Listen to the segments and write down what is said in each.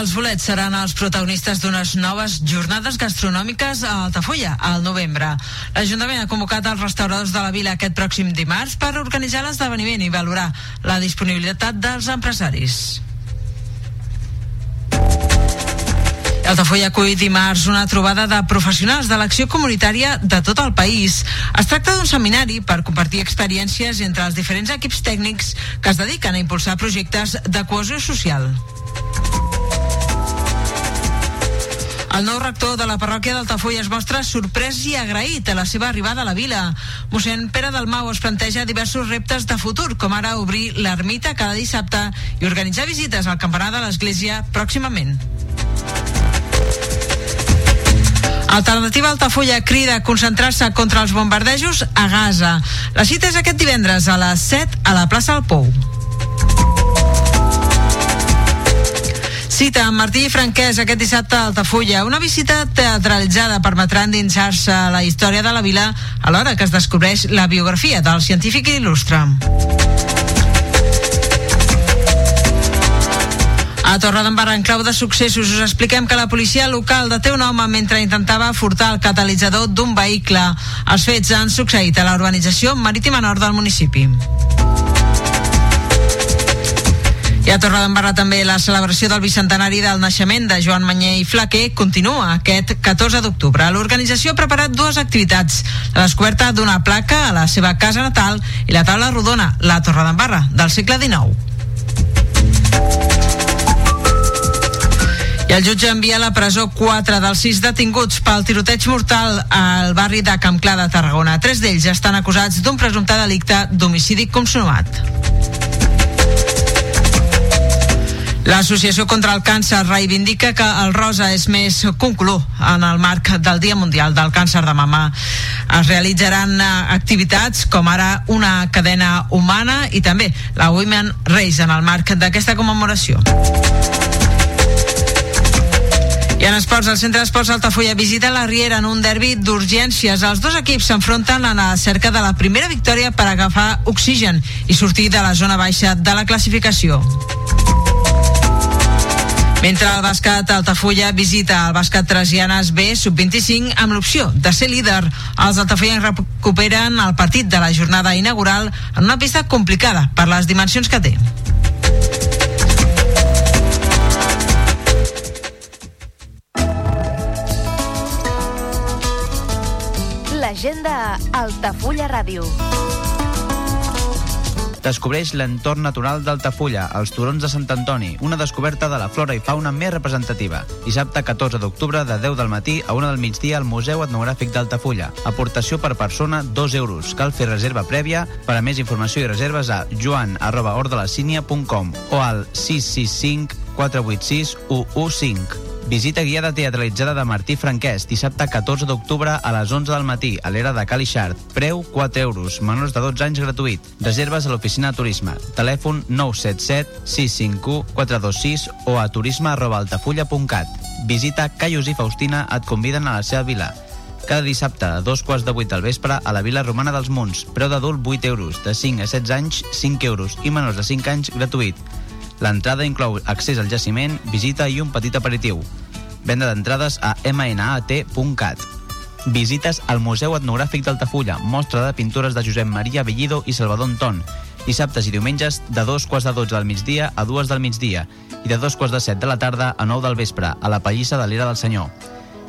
Els bolets seran els protagonistes d'unes noves jornades gastronòmiques a Altafulla, al novembre. L'Ajuntament ha convocat els restauradors de la vila aquest pròxim dimarts per organitzar l'esdeveniment i valorar la disponibilitat dels empresaris. Altafulla acull dimarts una trobada de professionals de l'acció comunitària de tot el país. Es tracta d'un seminari per compartir experiències entre els diferents equips tècnics que es dediquen a impulsar projectes de cohesió social. El nou rector de la parròquia d'Altafulla es mostra sorprès i agraït a la seva arribada a la vila. Mossèn Pere Dalmau es planteja diversos reptes de futur, com ara obrir l'ermita cada dissabte i organitzar visites al campanar de l'església pròximament. Alternativa Altafulla crida a concentrar-se contra els bombardejos a Gaza. La cita és aquest divendres a les 7 a la plaça del Pou. Cita amb Martí Franquès aquest dissabte a Altafulla. Una visita teatralitzada permetrà endinsar-se a la història de la vila alhora que es descobreix la biografia del científic il·lustre. A Torredembarra, en clau de successos, us expliquem que la policia local deté un home mentre intentava furtar el catalitzador d'un vehicle. Els fets han succeït a la urbanització marítima nord del municipi. I a Torredembarra també la celebració del bicentenari del naixement de Joan Manyer i Flaquer continua aquest 14 d'octubre. L'organització ha preparat dues activitats. La descoberta d'una placa a la seva casa natal i la taula rodona, la Torredembarra, del segle XIX. I el jutge envia a la presó 4 dels 6 detinguts pel tiroteig mortal al barri de Campclar de Tarragona. Tres d'ells estan acusats d'un presumpte delicte d'homicidi consumat. L'Associació contra el Càncer reivindica que el rosa és més color en el marc del Dia Mundial del Càncer de Mama. Es realitzaran eh, activitats com ara una cadena humana i també la Women Race en el marc d'aquesta commemoració. I en esports, el centre d'esports Altafulla visita la Riera en un derbi d'urgències. Els dos equips s'enfronten a la cerca de la primera victòria per agafar oxigen i sortir de la zona baixa de la classificació. Mentre el bàsquet Altafulla visita el bàsquet Trasianes B sub-25 amb l'opció de ser líder. Els altafullans recuperen el partit de la jornada inaugural en una pista complicada per les dimensions que té. L'agenda Altafulla Ràdio. Descobreix l'entorn natural d'Altafulla, els turons de Sant Antoni, una descoberta de la flora i fauna més representativa. Dissabte 14 d'octubre de 10 del matí a 1 del migdia al Museu Etnogràfic d'Altafulla. Aportació per persona 2 euros. Cal fer reserva prèvia. Per a més informació i reserves a joan arroba ordelacínia.com o al 665 486 115. Visita guiada teatralitzada de Martí Franquès, dissabte 14 d'octubre a les 11 del matí, a l'era de Calixart. Preu 4 euros, menors de 12 anys gratuït. Reserves a l'oficina de turisme. Telèfon 977 651 426 o a turisme. Visita Caius i Faustina et conviden a la seva vila. Cada dissabte, a dos quarts de vuit al vespre, a la Vila Romana dels Munts. Preu d'adult 8 euros, de 5 a 16 anys 5 euros i menors de 5 anys gratuït. L'entrada inclou accés al jaciment, visita i un petit aperitiu. Venda d'entrades a mnat.cat. Visites al Museu Etnogràfic d'Altafulla, mostra de pintures de Josep Maria Bellido i Salvador Anton. Dissabtes i diumenges de dos quarts de 12 del migdia a dues del migdia i de dos quarts de set de la tarda a 9 del vespre, a la Pallissa de l'Era del Senyor.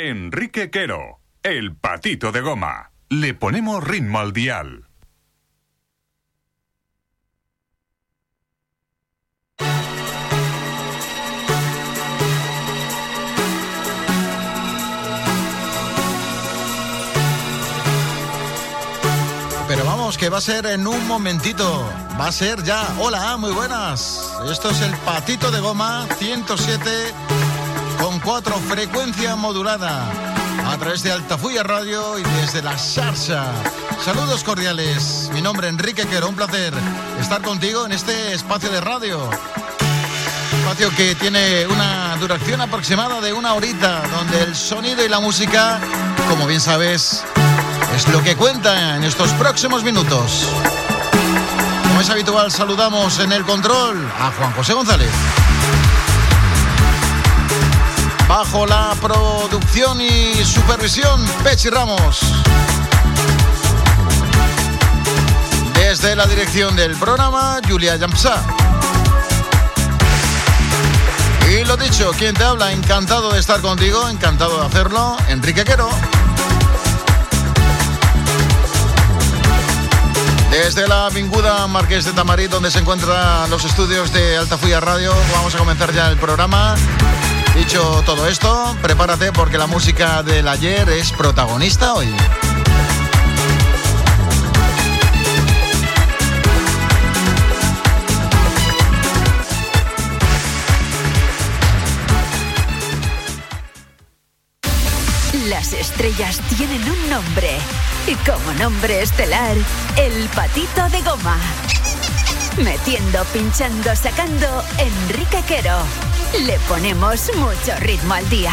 Enrique Quero, el patito de goma. Le ponemos ritmo al dial. Pero vamos, que va a ser en un momentito. Va a ser ya. Hola, muy buenas. Esto es el patito de goma 107 con 4 frecuencia modulada. A través de Altafulla Radio y desde la Sarsa. Saludos cordiales. Mi nombre es Enrique Quero. Un placer estar contigo en este espacio de radio. Espacio que tiene una duración aproximada de una horita, donde el sonido y la música, como bien sabes, es lo que cuenta en estos próximos minutos. Como es habitual, saludamos en el control a Juan José González. Bajo la producción y supervisión, Pechi Ramos. Desde la dirección del programa, Julia Yampsa. Y lo dicho, quien te habla, encantado de estar contigo, encantado de hacerlo, Enrique Quero. Desde la Avinguda Marqués de Tamarit, donde se encuentran los estudios de Altafulla Radio, vamos a comenzar ya el programa. Dicho todo esto, prepárate porque la música del ayer es protagonista hoy. Las estrellas tienen un nombre. Y como nombre estelar, el patito de goma. Metiendo, pinchando, sacando, Enrique Quero. Le ponemos mucho ritmo al día.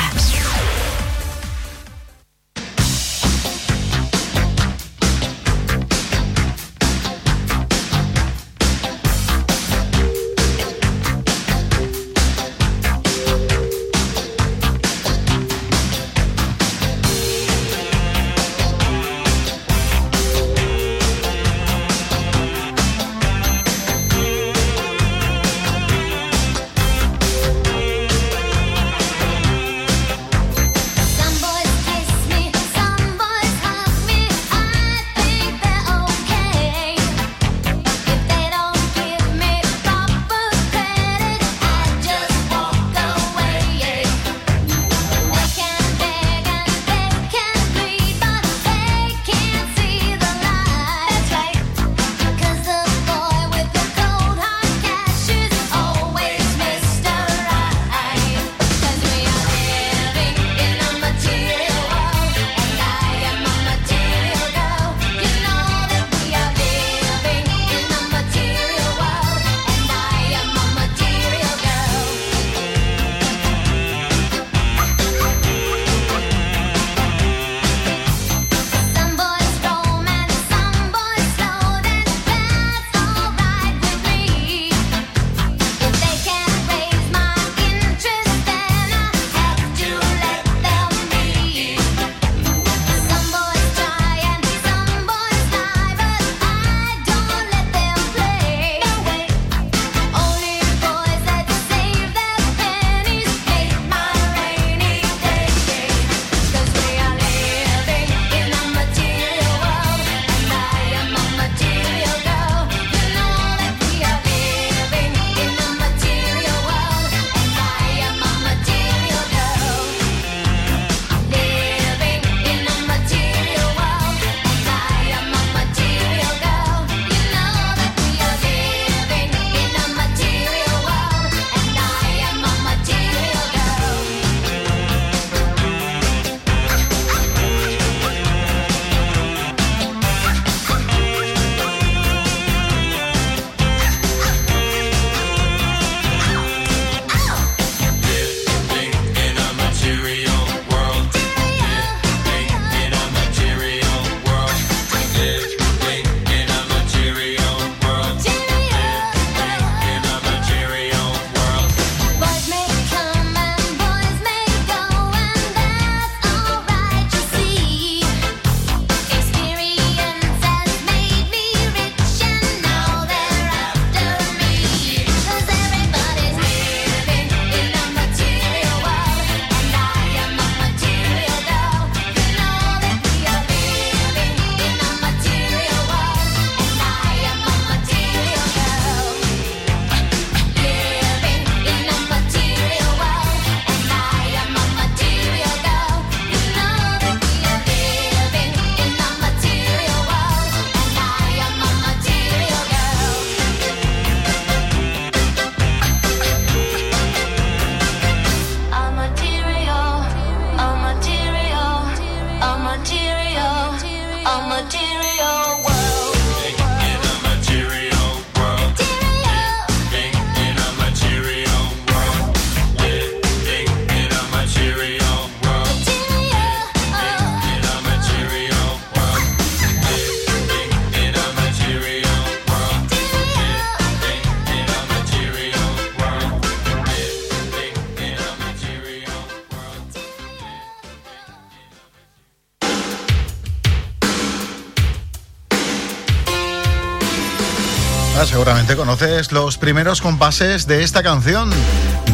Conoces los primeros compases de esta canción,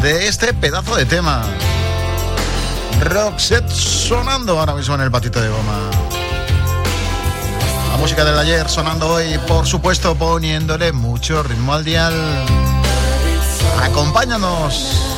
de este pedazo de tema. Roxette sonando ahora mismo en el patito de goma. La música del ayer sonando hoy, por supuesto, poniéndole mucho ritmo al dial. Acompáñanos.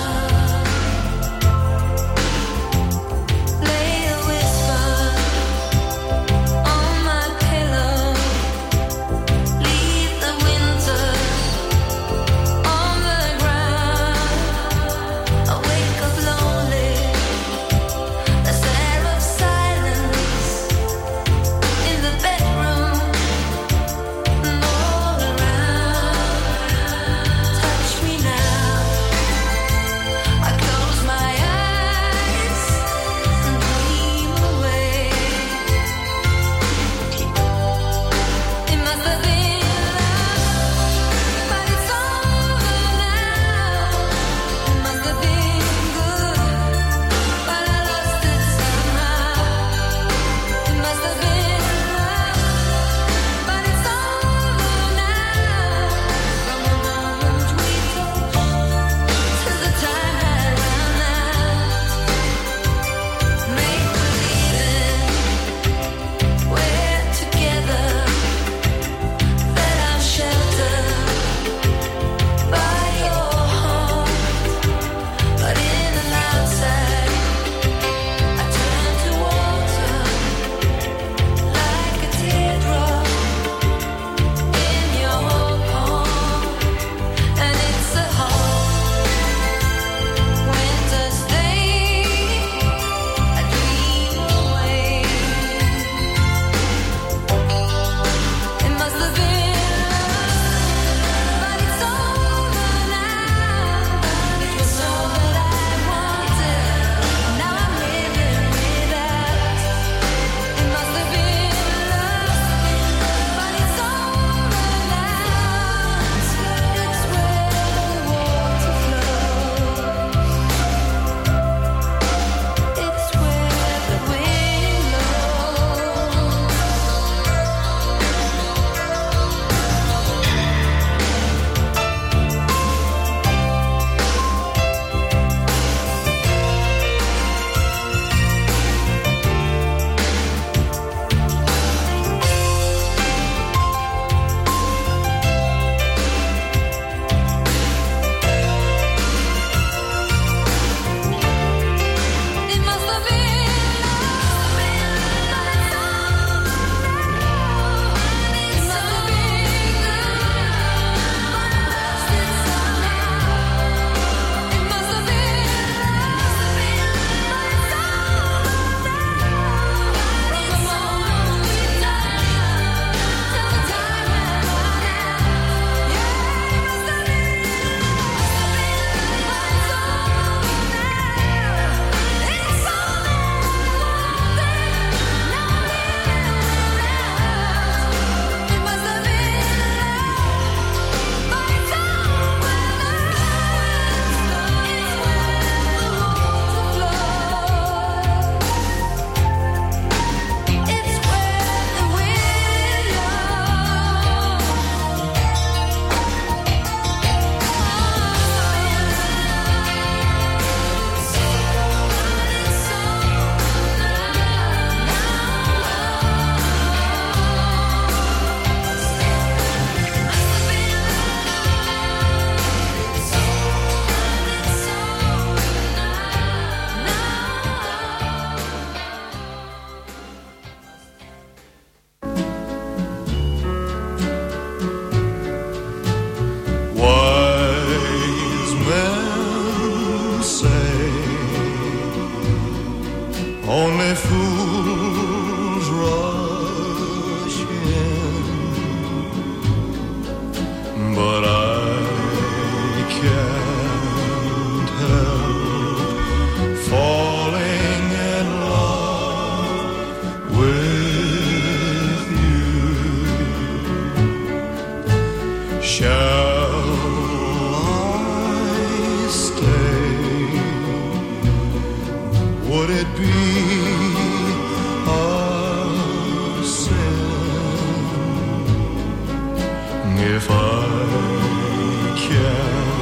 if I can.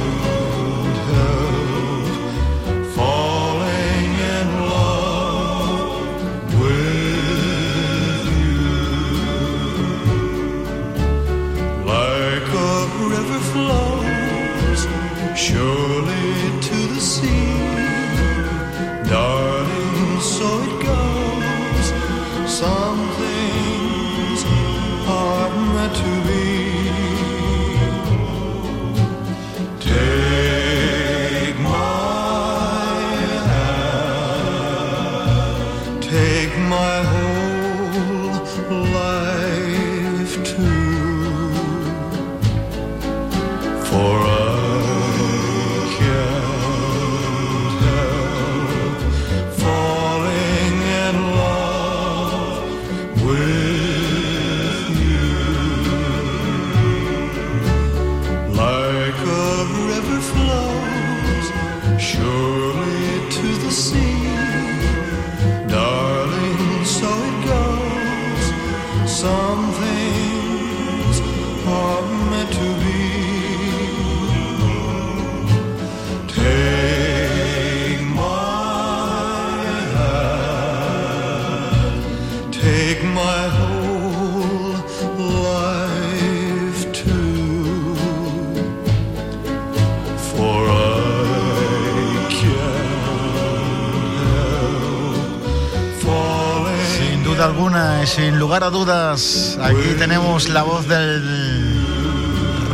Lugar a dudas, aquí tenemos la voz del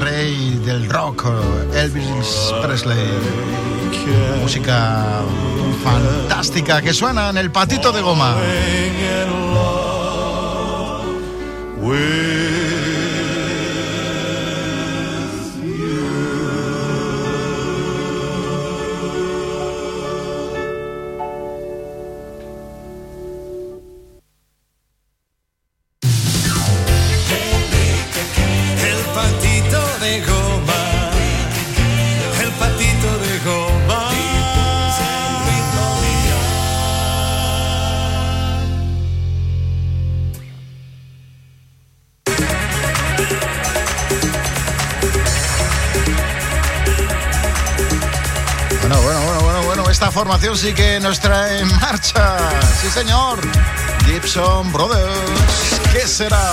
rey del rock, Elvis Presley. Música fantástica que suena en el patito de goma. Bueno, esta formación sí que nos trae en marcha. Sí, señor. Gibson Brothers. ¿Qué será?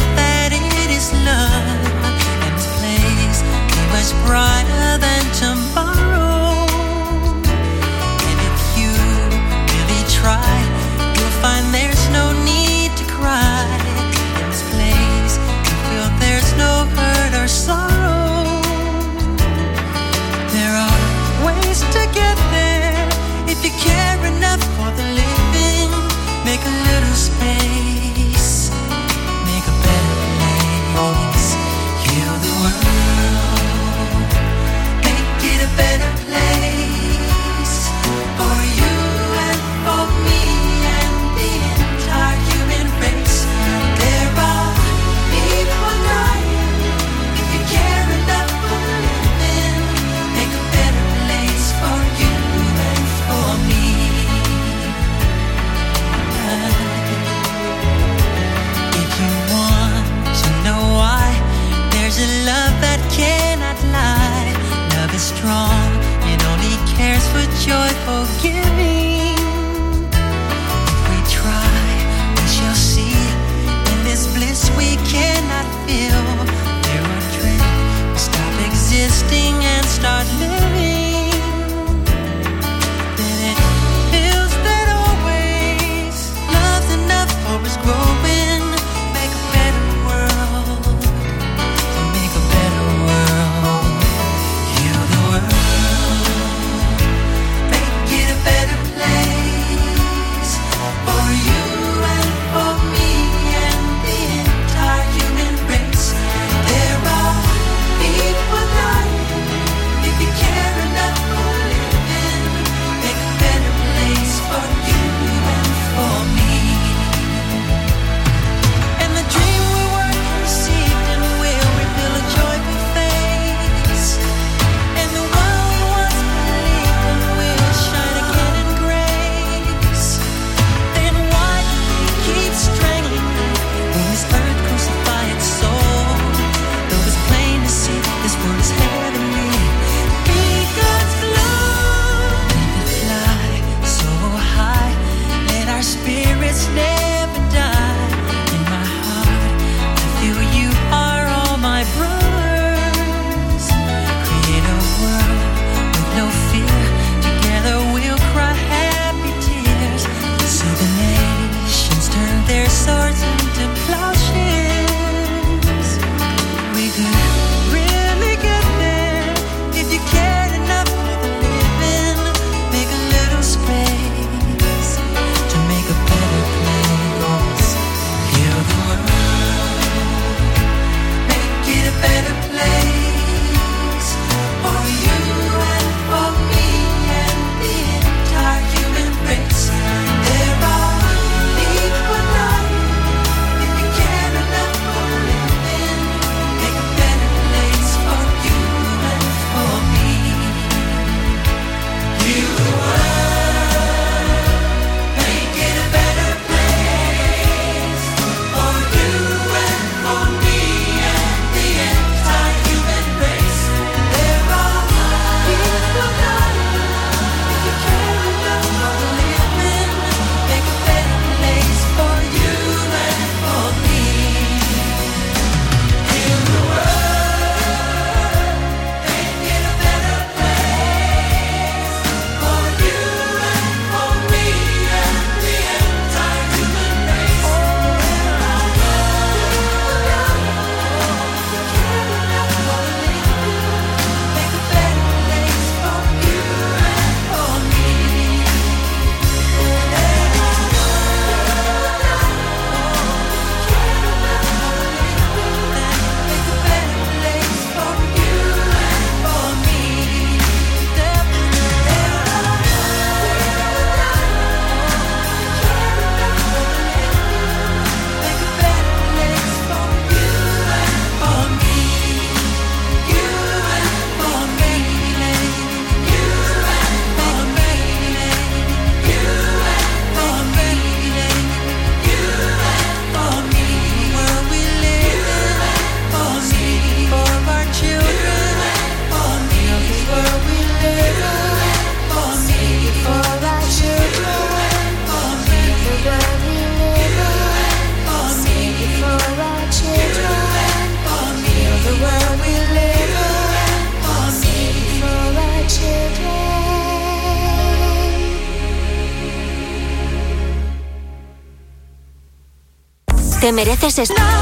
mereces esto.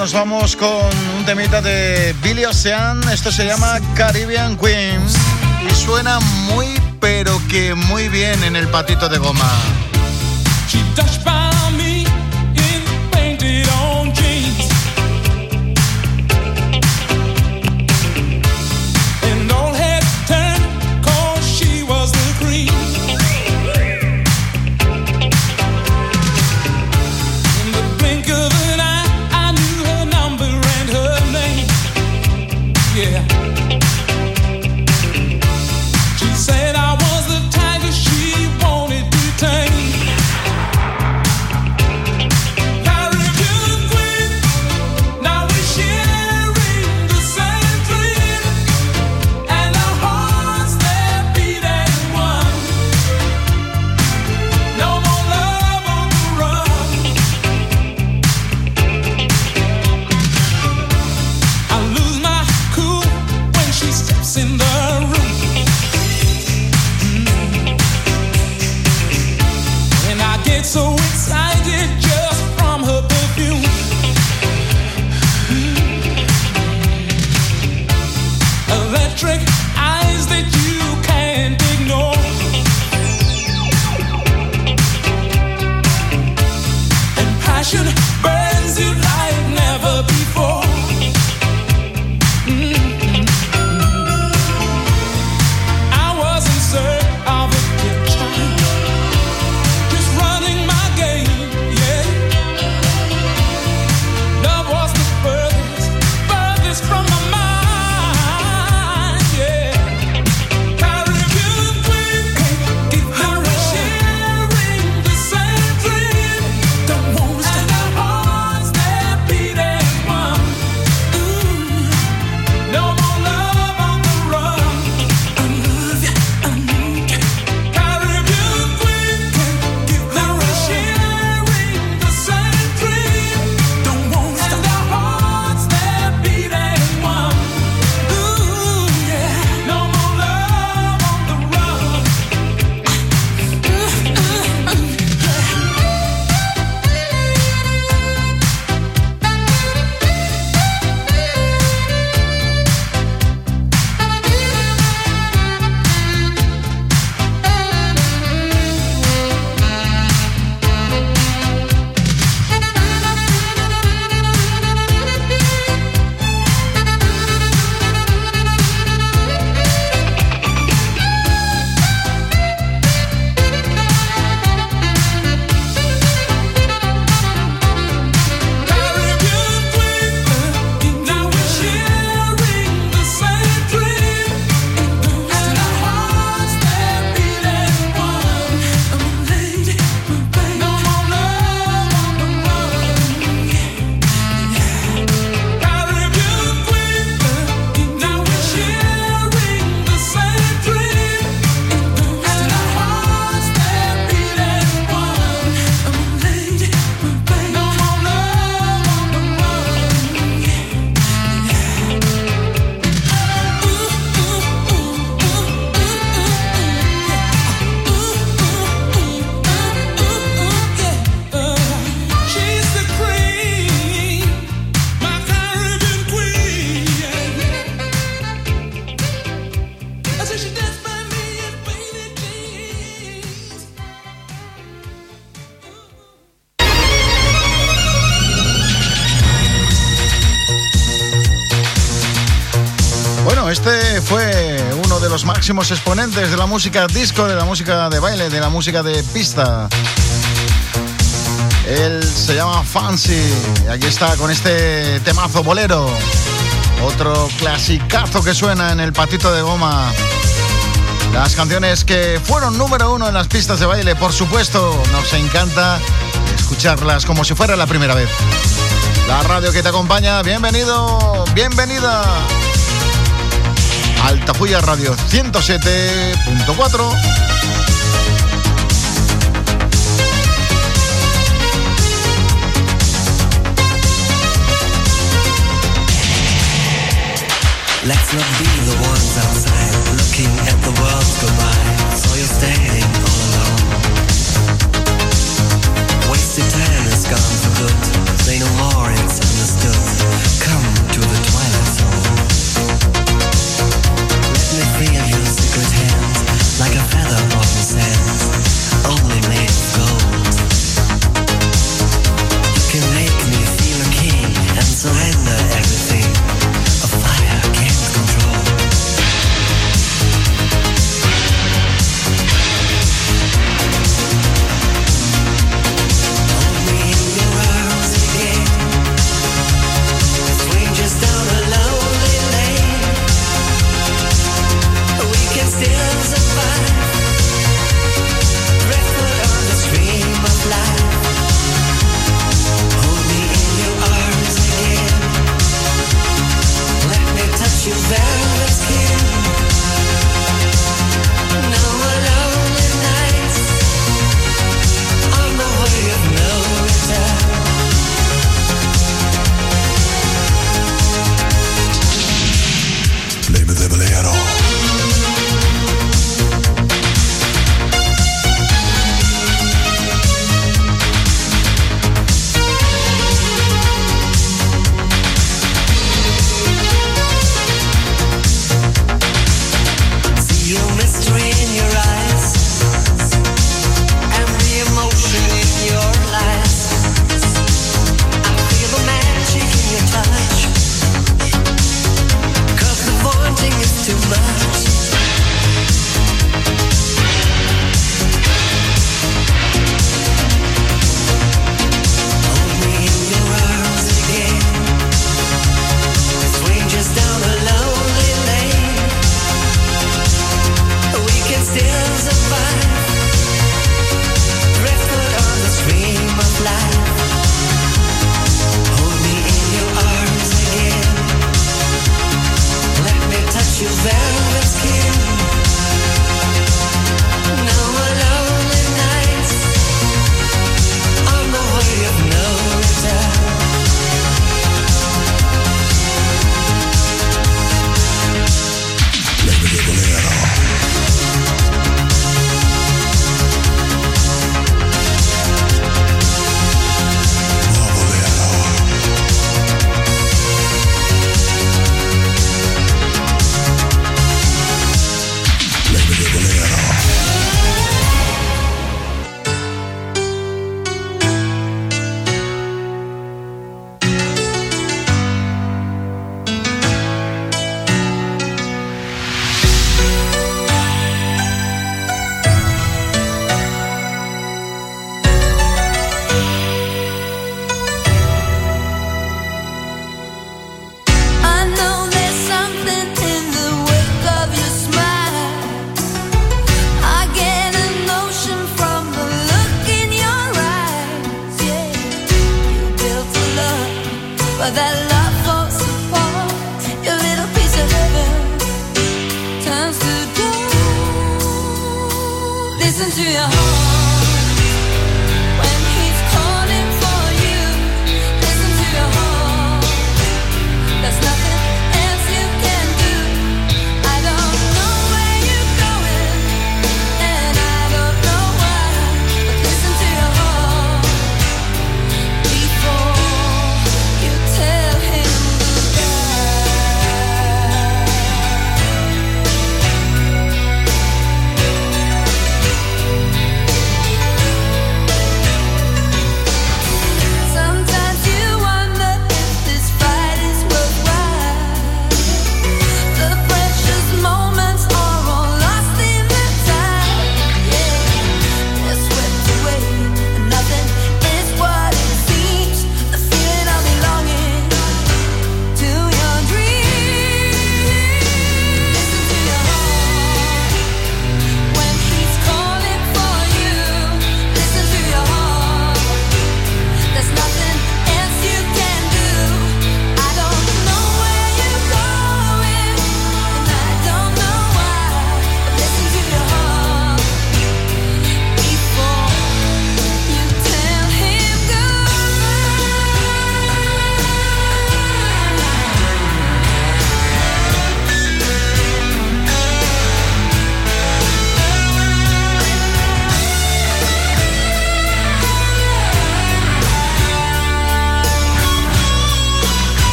nos vamos con un temita de Billy Ocean. Esto se llama Caribbean Queen y suena muy, pero que muy bien en el patito de goma. máximos exponentes de la música disco, de la música de baile, de la música de pista. Él se llama Fancy y aquí está con este temazo bolero. Otro clasicazo que suena en el patito de goma. Las canciones que fueron número uno en las pistas de baile, por supuesto, nos encanta escucharlas como si fuera la primera vez. La radio que te acompaña, bienvenido, bienvenida. Altafulla Radio 107.4. Let's not be the ones outside looking at the world go by. Here.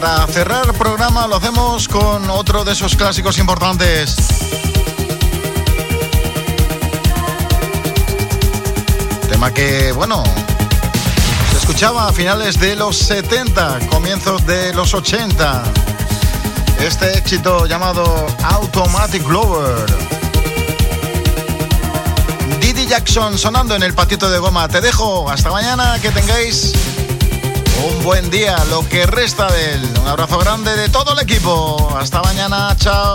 Para cerrar programa lo hacemos con otro de esos clásicos importantes. Tema que, bueno, se escuchaba a finales de los 70, comienzos de los 80. Este éxito llamado Automatic Glover. Didi Jackson sonando en el patito de goma. Te dejo. Hasta mañana. Que tengáis un buen día. Lo que resta de él. Un abrazo grande de todo el equipo. Hasta mañana. Chao.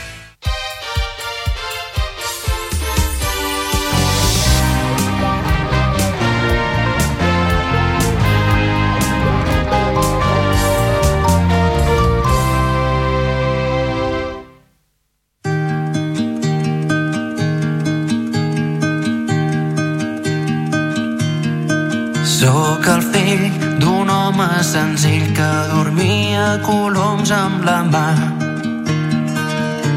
Senzill que dormia coloms amb la mà.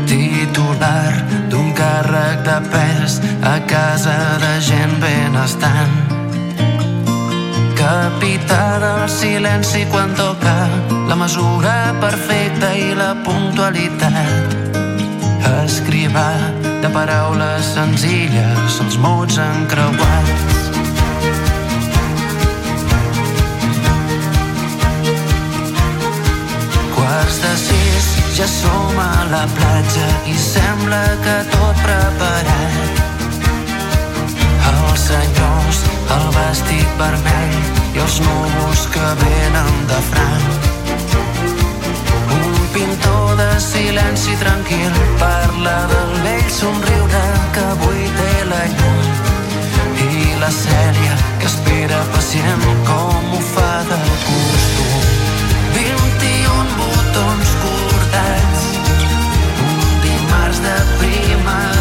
Titular d'un càrrec de pes a casa de gent benestant. Capità del silenci quan toca la mesura perfecta i la puntualitat. Escrivà de paraules senzilles els mots encreuats. Quarts de sis, ja som a la platja i sembla que tot preparat. Els senyors, el vestit vermell i els núvols que venen de franc. Un pintor de silenci tranquil parla del vell somriure que avui té la llum. I la Cèlia que espera pacient com ho fa de costum. летать, ты марш да примарш.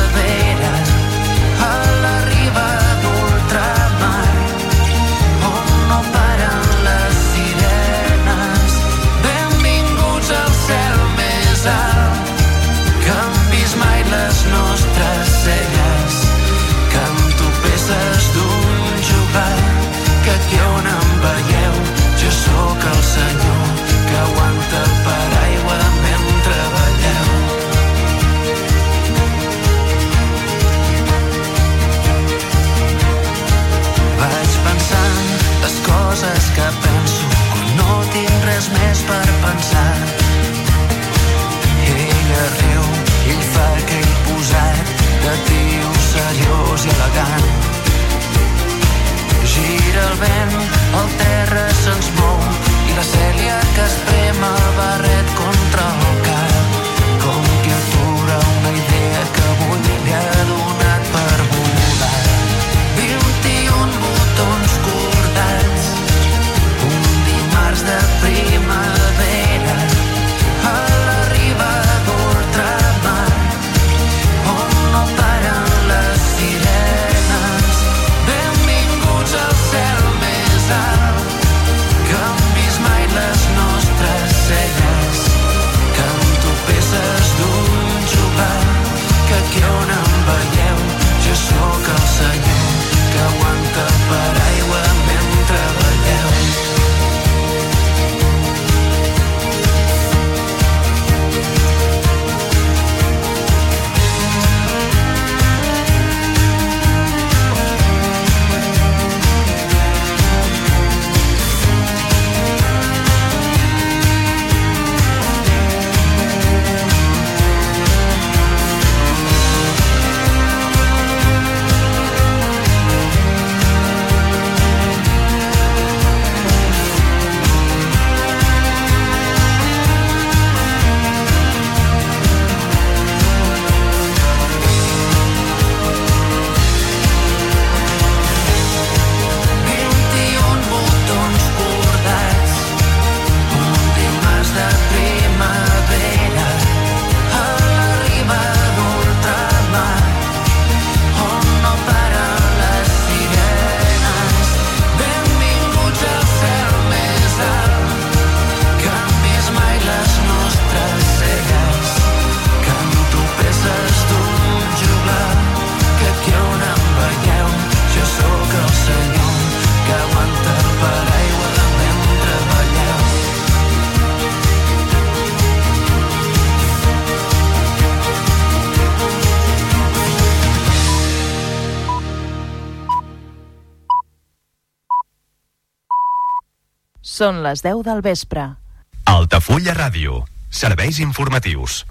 res més per pensar. Ella riu, ell fa aquell posat de tio seriós i elegant. Gira el vent, el terra se'ns mou i la Cèlia que es prema el barret contra el cap. Com que atura una idea que avui li ha donat per Són les 10 del vespre. Altafulla Ràdio. Serveis informatius.